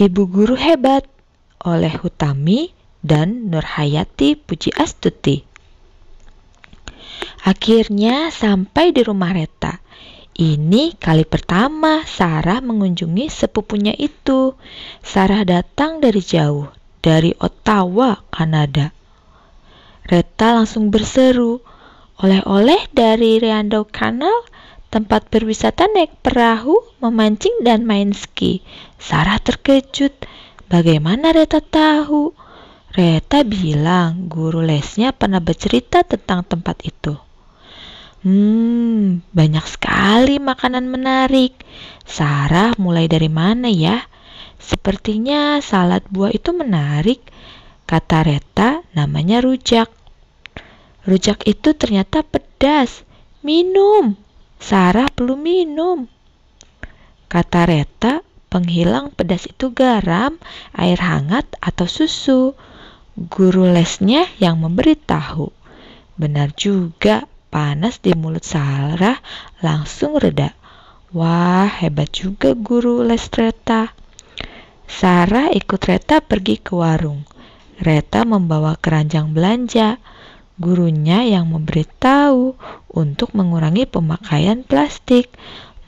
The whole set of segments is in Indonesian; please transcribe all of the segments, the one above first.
Ibu Guru Hebat oleh Hutami dan Nurhayati Puji Astuti. Akhirnya sampai di rumah Reta. Ini kali pertama Sarah mengunjungi sepupunya itu. Sarah datang dari jauh, dari Ottawa, Kanada. Reta langsung berseru, oleh-oleh dari Riando Canal tempat berwisata naik perahu, memancing, dan main ski. Sarah terkejut. Bagaimana Reta tahu? Reta bilang guru lesnya pernah bercerita tentang tempat itu. Hmm, banyak sekali makanan menarik. Sarah mulai dari mana ya? Sepertinya salad buah itu menarik. Kata Reta, namanya rujak. Rujak itu ternyata pedas. Minum, Sarah perlu minum. Kata Reta, penghilang pedas itu garam, air hangat, atau susu. Guru lesnya yang memberitahu. Benar juga, panas di mulut Sarah langsung reda. Wah, hebat juga guru les Reta. Sarah ikut Reta pergi ke warung. Reta membawa keranjang belanja gurunya yang memberitahu untuk mengurangi pemakaian plastik.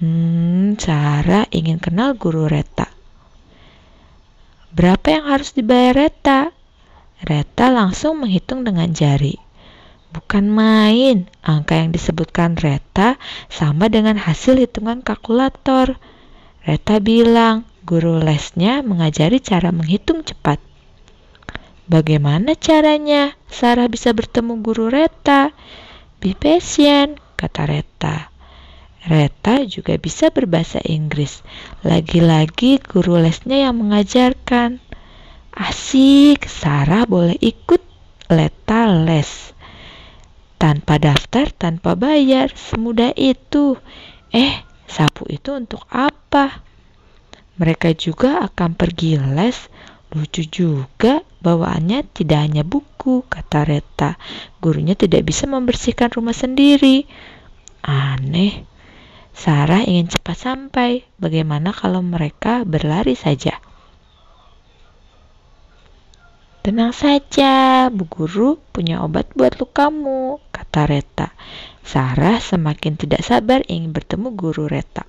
Hmm, Sarah ingin kenal guru Reta. Berapa yang harus dibayar Reta? Reta langsung menghitung dengan jari. Bukan main, angka yang disebutkan Reta sama dengan hasil hitungan kalkulator. Reta bilang, guru lesnya mengajari cara menghitung cepat. Bagaimana caranya Sarah bisa bertemu guru Reta? Be patient, kata Reta. Reta juga bisa berbahasa Inggris. Lagi-lagi guru lesnya yang mengajarkan. Asik, Sarah boleh ikut Leta les. Tanpa daftar, tanpa bayar, semudah itu. Eh, sapu itu untuk apa? Mereka juga akan pergi les Lucu juga, bawaannya tidak hanya buku, kata Reta. Gurunya tidak bisa membersihkan rumah sendiri. Aneh. Sarah ingin cepat sampai. Bagaimana kalau mereka berlari saja? Tenang saja, Bu Guru punya obat buat lukamu, kata Reta. Sarah semakin tidak sabar ingin bertemu guru Reta.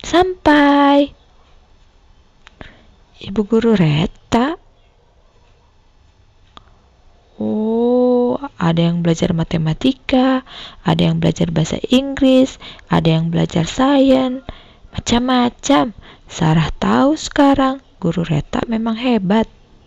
Sampai. Ibu guru Reta. Oh, ada yang belajar matematika, ada yang belajar bahasa Inggris, ada yang belajar sains, macam-macam. Sarah tahu sekarang guru Reta memang hebat.